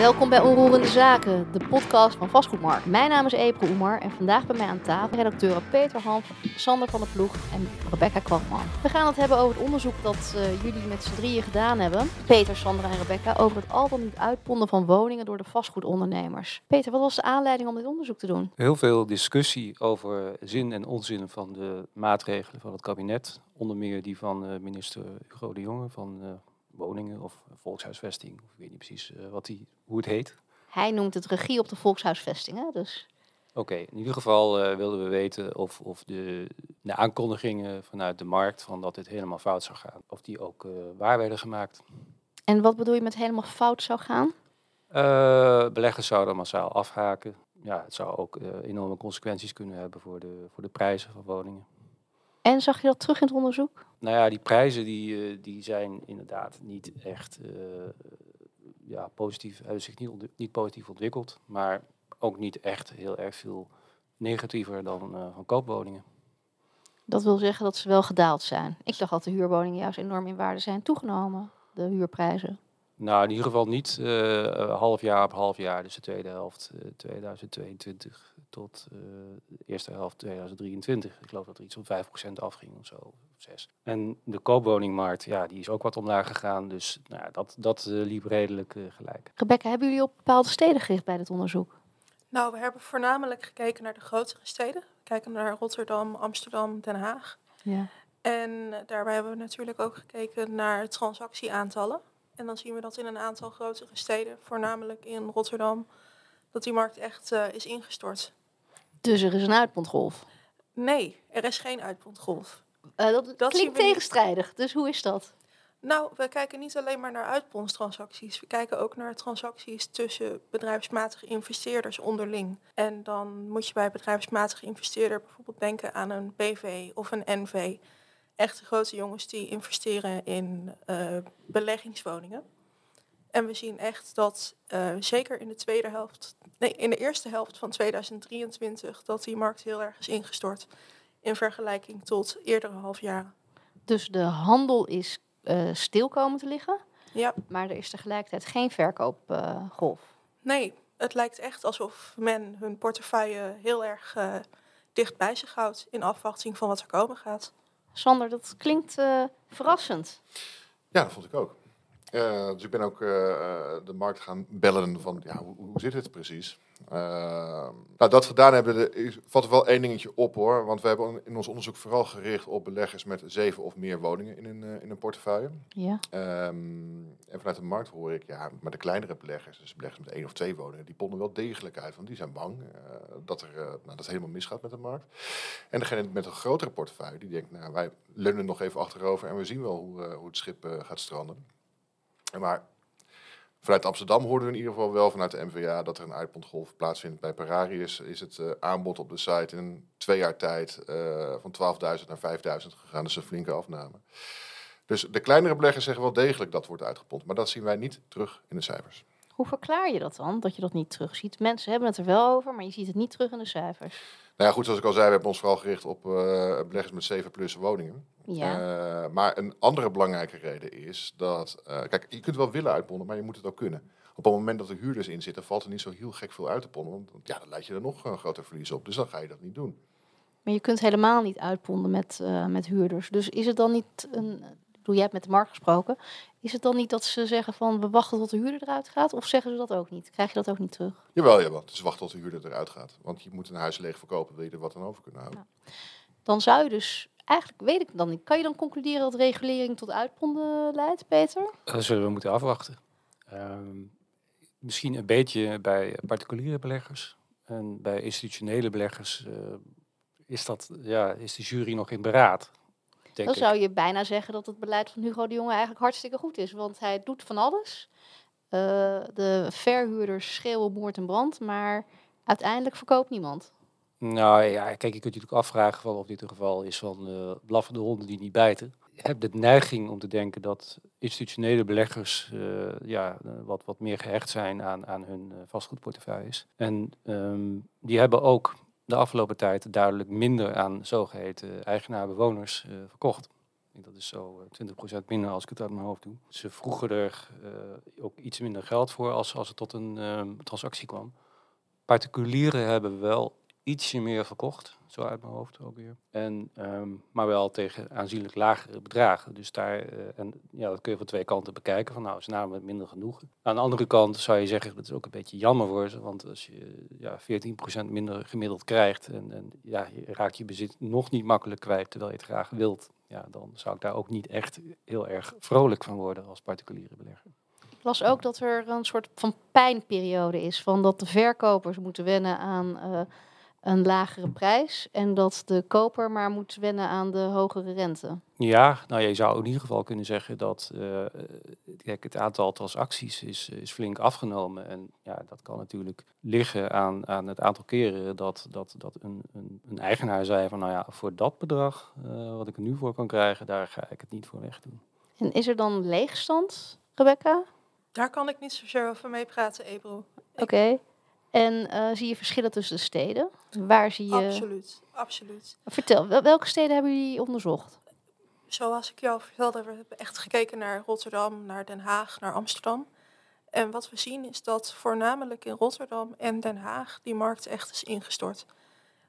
Welkom bij Onroerende Zaken, de podcast van Vastgoedmarkt. Mijn naam is April Oemar en vandaag bij mij aan tafel redacteuren Peter Hanf, Sander van der Ploeg en Rebecca Kwakman. We gaan het hebben over het onderzoek dat uh, jullie met z'n drieën gedaan hebben, Peter, Sander en Rebecca, over het al dan niet uitponden van woningen door de vastgoedondernemers. Peter, wat was de aanleiding om dit onderzoek te doen? Heel veel discussie over zin en onzin van de maatregelen van het kabinet. Onder meer die van uh, minister Hugo de Jonge van uh, woningen of volkshuisvesting. Ik weet niet precies uh, wat die, hoe het heet. Hij noemt het regie op de volkshuisvesting, hè? Dus... Oké, in ieder geval uh, wilden we weten of, of de, de, aankondigingen vanuit de markt van dat dit helemaal fout zou gaan, of die ook uh, waar werden gemaakt. En wat bedoel je met helemaal fout zou gaan? beleggers zouden massaal afhaken. Ja, het zou ook enorme consequenties kunnen hebben voor de, voor de prijzen van woningen. En zag je dat terug in het onderzoek? Nou ja, die prijzen die, uh, die zijn inderdaad niet echt uh, ja, positief, hebben zich niet, niet positief ontwikkeld, maar ook niet echt heel erg veel negatiever dan van koopwoningen. Dat wil zeggen dat ze wel gedaald zijn. Ik dacht dat de huurwoningen juist enorm in waarde zijn toegenomen, de huurprijzen. Nou, in ieder geval niet uh, half jaar op half jaar, dus de tweede helft uh, 2022 tot uh, de eerste helft 2023. Ik geloof dat er iets om 5% afging of zo, of 6. En de koopwoningmarkt, ja, die is ook wat omlaag gegaan, dus nou, dat, dat liep redelijk gelijk. Rebecca, hebben jullie op bepaalde steden gericht bij dit onderzoek? Nou, we hebben voornamelijk gekeken naar de grotere steden. We kijken naar Rotterdam, Amsterdam, Den Haag. Ja. En daarbij hebben we natuurlijk ook gekeken naar transactieaantallen. En dan zien we dat in een aantal grotere steden, voornamelijk in Rotterdam, dat die markt echt uh, is ingestort. Dus er is een uitpondgolf? Nee, er is geen uitpondgolf. Uh, dat, dat klinkt tegenstrijdig, dus hoe is dat? Nou, we kijken niet alleen maar naar uitpondstransacties. We kijken ook naar transacties tussen bedrijfsmatige investeerders onderling. En dan moet je bij bedrijfsmatige investeerder bijvoorbeeld denken aan een BV of een NV echte grote jongens die investeren in uh, beleggingswoningen. En we zien echt dat uh, zeker in de tweede helft, nee, in de eerste helft van 2023, dat die markt heel erg is ingestort in vergelijking tot eerdere halfjaren. Dus de handel is uh, stil komen te liggen, ja. maar er is tegelijkertijd geen verkoopgolf. nee, het lijkt echt alsof men hun portefeuille heel erg dicht bij zich houdt in afwachting van wat er komen gaat. Sander, dat klinkt uh, verrassend. Ja, dat vond ik ook. Uh, dus ik ben ook uh, de markt gaan bellen van, ja, hoe, hoe zit het precies? nou, dat gedaan hebben, valt er wel één dingetje op hoor. Want we hebben in ons onderzoek vooral gericht op beleggers met zeven of meer woningen in een, in een portefeuille. Ja. Um, en vanuit de markt hoor ik, ja, maar de kleinere beleggers, dus beleggers met één of twee woningen, die ponden wel degelijk uit. Want die zijn bang dat, er, nou, dat het helemaal misgaat met de markt. En degene met een grotere portefeuille, die denkt, nou, wij leunen nog even achterover en we zien wel hoe, hoe het schip gaat stranden. Maar vanuit Amsterdam hoorden we in ieder geval wel vanuit de MVA dat er een uitpondgolf plaatsvindt. Bij Pararius is het uh, aanbod op de site in twee jaar tijd uh, van 12.000 naar 5.000 gegaan. Dus een flinke afname. Dus de kleinere beleggers zeggen wel degelijk dat wordt uitgepond. Maar dat zien wij niet terug in de cijfers. Hoe verklaar je dat dan, dat je dat niet terugziet? Mensen hebben het er wel over, maar je ziet het niet terug in de cijfers. Nou ja, goed, zoals ik al zei, we hebben ons vooral gericht op uh, beleggers met 7 plus woningen. Ja. Uh, maar een andere belangrijke reden is dat, uh, kijk, je kunt wel willen uitponden, maar je moet het ook kunnen. Op het moment dat er huurders in zitten, valt er niet zo heel gek veel uit te ponden. Want ja, dan leid je er nog een groter verlies op. Dus dan ga je dat niet doen. Maar je kunt helemaal niet uitponden met, met huurders. Dus is het dan niet een bedoel, jij hebt met de markt gesproken. Is het dan niet dat ze zeggen van we wachten tot de huurder eruit gaat? Of zeggen ze dat ook niet? Krijg je dat ook niet terug? Jawel, jawel. Dus wachten tot de huurder eruit gaat. Want je moet een huis leeg verkopen, wil je er wat aan over kunnen houden. Ja. Dan zou je dus, eigenlijk weet ik dan niet, kan je dan concluderen dat regulering tot uitponden leidt, Peter? Dat zullen we moeten afwachten. Uh, misschien een beetje bij particuliere beleggers. En bij institutionele beleggers uh, is, dat, ja, is de jury nog in beraad dan zou je bijna zeggen dat het beleid van Hugo de Jonge eigenlijk hartstikke goed is. Want hij doet van alles. Uh, de verhuurders schreeuwen moord en brand, maar uiteindelijk verkoopt niemand. Nou ja, kijk, je kunt je natuurlijk afvragen van of dit een geval is van uh, blaffende honden die niet bijten. Je hebt de neiging om te denken dat institutionele beleggers uh, ja, wat, wat meer gehecht zijn aan, aan hun vastgoedportefeuilles. En um, die hebben ook de afgelopen tijd duidelijk minder aan zogeheten eigenaar-bewoners uh, verkocht. Dat is zo eh, 20% minder als ik het uit mijn hoofd doe. Ze vroegen er eh, ook iets minder geld voor als, als het tot een transactie kwam. Particulieren hebben wel ietsje meer verkocht, zo uit mijn hoofd ook weer. En, ehm, maar wel tegen aanzienlijk lagere bedragen. Dus daar, eh, en ja, dat kun je van twee kanten bekijken. Van nou, is namelijk minder genoegen. Aan de andere kant zou je zeggen, dat is ook een beetje jammer voor ze. Want als je ja, 14% minder gemiddeld krijgt en, en ja, je raakt je bezit nog niet makkelijk kwijt terwijl je het graag wilt. Ja, dan zou ik daar ook niet echt heel erg vrolijk van worden als particuliere belegger. Ik las ook dat er een soort van pijnperiode is. Van dat de verkopers moeten wennen aan eh, een lagere prijs. En dat de koper maar moet wennen aan de hogere rente. Ja, nou je zou in ieder geval kunnen zeggen dat eh, kijk, het aantal transacties is, is flink afgenomen. En ja, dat kan natuurlijk liggen aan, aan het aantal keren dat, dat, dat een, een, een eigenaar zei van nou ja, voor dat bedrag eh, wat ik er nu voor kan krijgen, daar ga ik het niet voor weg doen. En is er dan leegstand, Rebecca? Daar kan ik niet zozeer over meepraten, Ebro. Oké. En eh, zie je verschillen tussen de steden? Waar zie je... Absoluut, absoluut. Vertel, wel- welke steden hebben jullie onderzocht? Zoals ik jou vertelde, we hebben echt gekeken naar Rotterdam, naar Den Haag, naar Amsterdam. En wat we zien is dat voornamelijk in Rotterdam en Den Haag die markt echt is ingestort.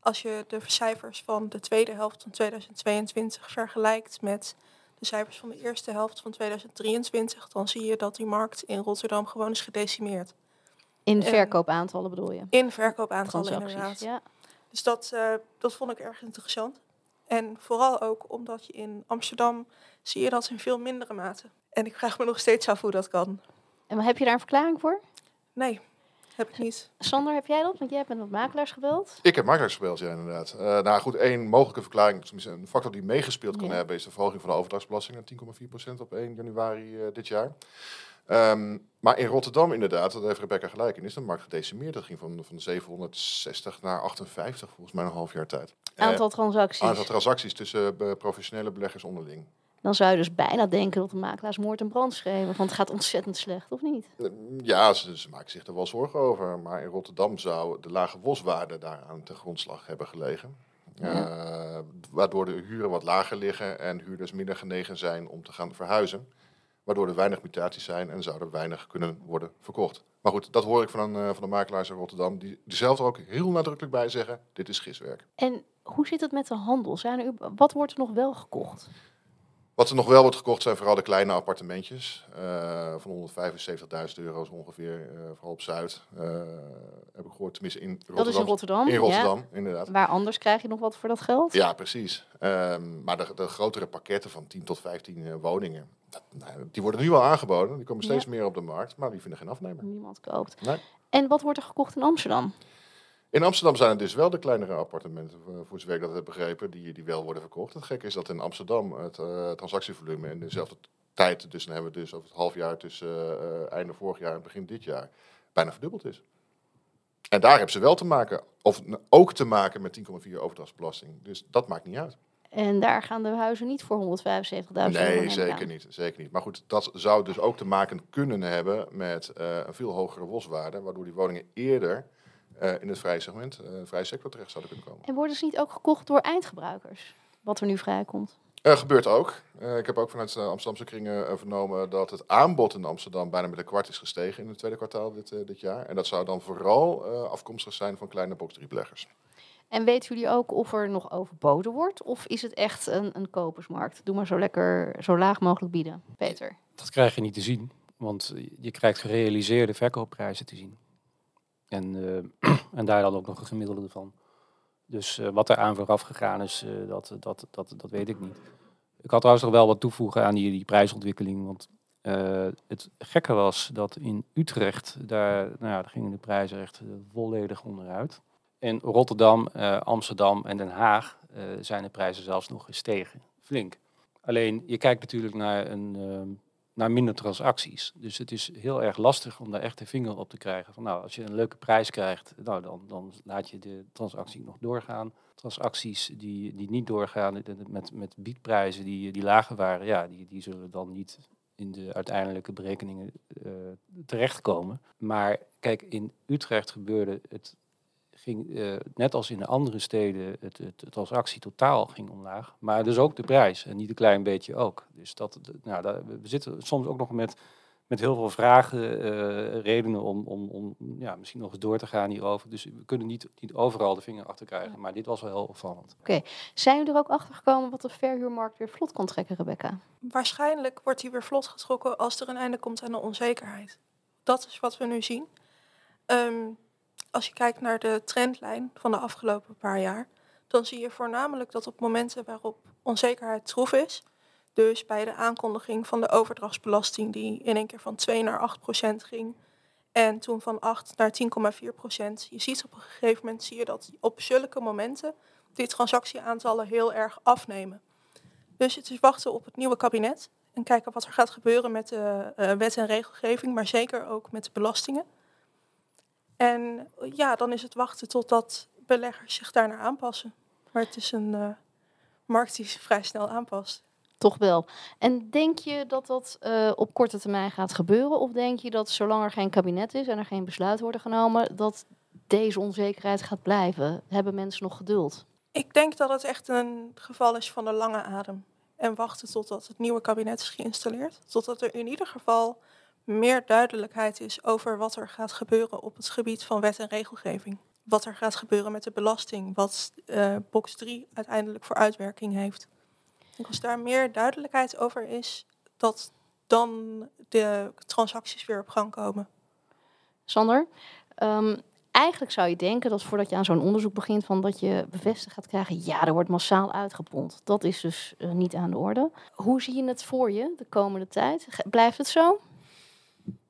Als je de cijfers van de tweede helft van 2022 vergelijkt met de cijfers van de eerste helft van 2023, dan zie je dat die markt in Rotterdam gewoon is gedecimeerd. In En- verkoopaantallen bedoel je? In verkoopaantallen inderdaad. ja. Dus dat, eh, dat vond ik erg interessant. En vooral ook omdat je in Amsterdam zie je dat in veel mindere mate. En ik vraag me nog steeds af hoe dat kan. En heb je daar een verklaring voor? Nee, heb ik niet. Sander, heb jij dat? Want jij hebt met wat makelaars gebeld. Ik heb makelaars gebeld, ja, inderdaad. Eh, nou goed, één mogelijke verklaring, tenminste een factor die meegespeeld kan Ja. hebben, is de verhoging van de overdrachtsbelasting naar 10,4% op 1 januari eh, dit jaar. Ehm, maar in Rotterdam inderdaad, dat heeft Rebecca gelijk in, is de markt gedecimeerd. Dat ging van, van 760 naar 58, volgens mij een half jaar tijd. Eh, Aantal transacties. aantal transacties tussen eh, professionele beleggers onderling. Dan zou je dus bijna denken dat de makelaars moord en brand schreven. Want het gaat ontzettend slecht, of niet? Eh, Ja, ze, ze maken zich er wel zorgen over. Maar in Rotterdam zou de lage boswaarde daaraan ten grondslag hebben gelegen. Eh, waardoor de huren wat lager liggen en huurders minder genegen zijn om te gaan verhuizen. Waardoor er weinig mutaties zijn en zou er weinig kunnen worden verkocht. Maar goed, dat hoor ik van, een, eh, van de makelaars in Rotterdam. Die, die zelf er ook heel nadrukkelijk bij zeggen, dit is giswerk. En hoe zit het met de handel? Zijn er, wat wordt er nog wel gekocht? Wat er nog wel wordt gekocht zijn vooral de kleine appartementjes. eh, van 175.000 euro's ongeveer, eh, vooral op Zuid. eh, heb ik gehoord, tenminste in Rotterdam. Dat is in Rotterdam. In Rotterdam, inderdaad. Waar anders krijg je nog wat voor dat geld? Ja, precies. Ehm, maar de, de grotere pakketten van 10 tot 15 eh, woningen, dat, nou, die worden nu al aangeboden. Die komen steeds Ja. meer op de markt, maar die vinden geen afnemer. Niemand koopt. Nee. En wat wordt er gekocht in Amsterdam? In Amsterdam zijn het dus wel de kleinere appartementen, voor zover ik dat heb begrepen, die, die wel worden verkocht. Het gekke is dat in Amsterdam het eh, transactievolume in dezelfde tijd, dus dan hebben we dus over het half jaar tussen eh, einde vorig jaar en begin dit jaar, bijna verdubbeld is. En daar hebben ze wel te maken, of ook te maken met 10,4 overdrachtsbelasting. Dus dat maakt niet uit. En daar gaan de huizen niet voor 175.000 euro. Nee, zeker aan. niet, zeker niet. Maar goed, dat zou dus ook te maken kunnen hebben met eh, een veel hogere boswaarde, waardoor die woningen eerder eh, in het vrije segment, eh vrije sector terecht zouden kunnen komen. En worden ze niet ook gekocht door eindgebruikers? Wat er nu vrijkomt. Eh gebeurt ook. Eh, ik heb ook vanuit de Amsterdamse kringen eh, vernomen dat het aanbod in Amsterdam bijna met een kwart is gestegen in het tweede kwartaal dit, eh, dit jaar. En dat zou dan vooral eh, afkomstig zijn van kleine box 3 beleggers. En weten jullie ook of er nog overboden wordt? Of is het echt een, een kopersmarkt? Doe maar zo lekker, zo laag mogelijk bieden. Peter. Dat krijg je niet te zien, want je krijgt gerealiseerde verkoopprijzen te zien. En, eh, en daar dan ook nog een gemiddelde van. Dus eh, wat er aan vooraf gegaan is, eh, dat, dat, dat, dat weet ik niet. Ik had trouwens nog wel wat toevoegen aan die, die prijsontwikkeling. Want het gekke was dat in Utrecht, daar, nou ja, daar gingen de prijzen echt volledig onderuit. In Rotterdam, Amsterdam en Den Haag zijn de prijzen zelfs nog gestegen. Flink. Alleen je kijkt natuurlijk naar, een, ehm, naar minder transacties. Dus het is heel erg lastig om daar echt de vinger op te krijgen. Van, nou, als je een leuke prijs krijgt, nou, dan, dan laat je de transactie nog doorgaan. Transacties die, die niet doorgaan met, met biedprijzen die, die lager waren, ja, die, die zullen dan niet in de uiteindelijke berekeningen eh, terechtkomen. Maar kijk, in Utrecht gebeurde het ging, eh, net als in de andere steden, het, het, het transactie totaal ging omlaag. Maar dus ook de prijs en niet een klein beetje ook. Dus dat, nou, daar, we zitten soms ook nog met, met heel veel vragen, eh, redenen om, om, om ja, misschien nog eens door te gaan hierover. Dus we kunnen niet, niet overal de vinger achter krijgen. Maar dit was wel heel opvallend. Zijn jullie er ook achter gekomen wat de verhuurmarkt weer vlot kan trekken, Rebecca? Waarschijnlijk wordt die weer vlot getrokken als er een einde komt aan de onzekerheid. Dat is wat we nu zien. Ehm, als je kijkt naar de trendlijn van de afgelopen paar jaar, dan zie je voornamelijk dat op momenten waarop onzekerheid troef is, dus bij de aankondiging van de overdrachtsbelasting die in één keer van 2 naar 8 procent ging en toen van 8 naar 10,4 procent, je ziet op een gegeven moment zie je dat op zulke momenten die transactieaantallen heel erg afnemen. Dus het is wachten op het nieuwe kabinet en kijken wat er gaat gebeuren met de eh, wet en regelgeving, maar zeker ook met de belastingen. En ja, dan is het wachten totdat beleggers zich daarnaar aanpassen. Maar het is een eh, markt die zich vrij snel aanpast. Toch wel. En denk je dat dat eh, op korte termijn gaat gebeuren? Of denk je dat zolang er geen kabinet is en er geen besluit worden genomen, dat deze onzekerheid gaat blijven? Hebben mensen nog geduld? Ik denk dat het echt een geval is van de lange adem. En wachten totdat het nieuwe kabinet is geïnstalleerd. Totdat er in ieder geval meer duidelijkheid is over wat er gaat gebeuren op het gebied van wet en regelgeving. Wat er gaat gebeuren met de belasting. Wat eh, box 3 uiteindelijk voor uitwerking heeft. Als daar meer duidelijkheid over is, dat dan de transacties weer op gang komen. Sander, ehm, eigenlijk zou je denken dat voordat je aan zo'n onderzoek begint, van dat je bevestigd gaat krijgen, ja, er wordt massaal uitgepond. Dat is dus eh, niet aan de orde. Hoe zie je het voor je de komende tijd? Blijft het zo?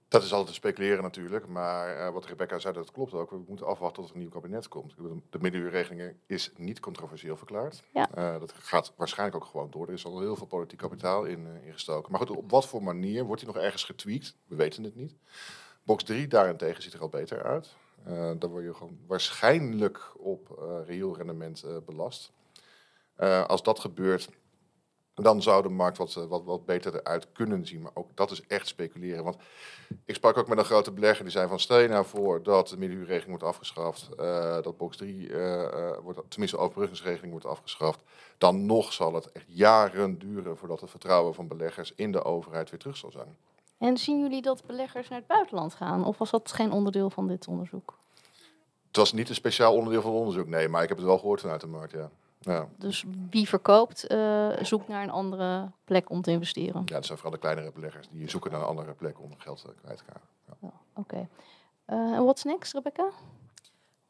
Dat is altijd te speculeren natuurlijk, maar eh, wat Rebecca zei, dat klopt ook. We moeten afwachten tot er een nieuw kabinet komt. De middenuurregeling is niet controversieel verklaard. Ja. Eh, dat gaat waarschijnlijk ook gewoon door. Er is al heel veel politiek kapitaal in, eh, ingestoken. Maar goed, op wat voor manier wordt hij nog ergens getweakt? We weten het niet. Box 3 daarentegen ziet er al beter uit. Dan word je gewoon waarschijnlijk op reëel rendement belast. Als dat gebeurt, dan zou de markt wat, eh, wat, wat beter eruit kunnen zien. Maar ook dat is echt speculeren. Want ik sprak ook met een grote belegger die zei van stel je nou voor dat de middenhuurregeling wordt afgeschaft, eh, dat box 3, eh, eh, wordt, tenminste de overbruggingsregeling wordt afgeschaft, dan nog zal het echt jaren duren voordat het vertrouwen van beleggers in de overheid weer terug zal zijn. En zien jullie dat beleggers naar het buitenland gaan? Of was dat geen onderdeel van dit onderzoek? Het was niet een speciaal onderdeel van het onderzoek, nee, maar ik heb het wel gehoord vanuit de markt, ja. Ja, Dus wie verkoopt, eh, zoekt naar een andere plek om te investeren. ja, het zijn vooral de kleinere beleggers die zoeken naar een andere plek om geld eh, kwijt te gaan. Ja, Oké. Eh, En what's next, Rebecca?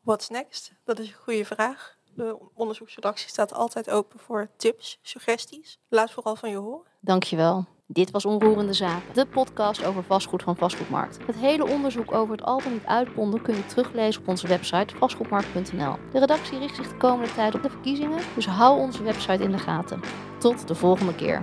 What's next? Dat is een goede vraag. De onderzoeksredactie staat altijd open voor tips, suggesties. Laat vooral van je horen. Dankjewel. Dit was Onroerende Zaken, de podcast over vastgoed van Vastgoedmarkt. Het hele onderzoek over het al dan niet uitponden kun je teruglezen op onze website vastgoedmarkt.nl. De redactie richt zich de komende tijd op de verkiezingen, dus hou onze website in de gaten. Tot de volgende keer.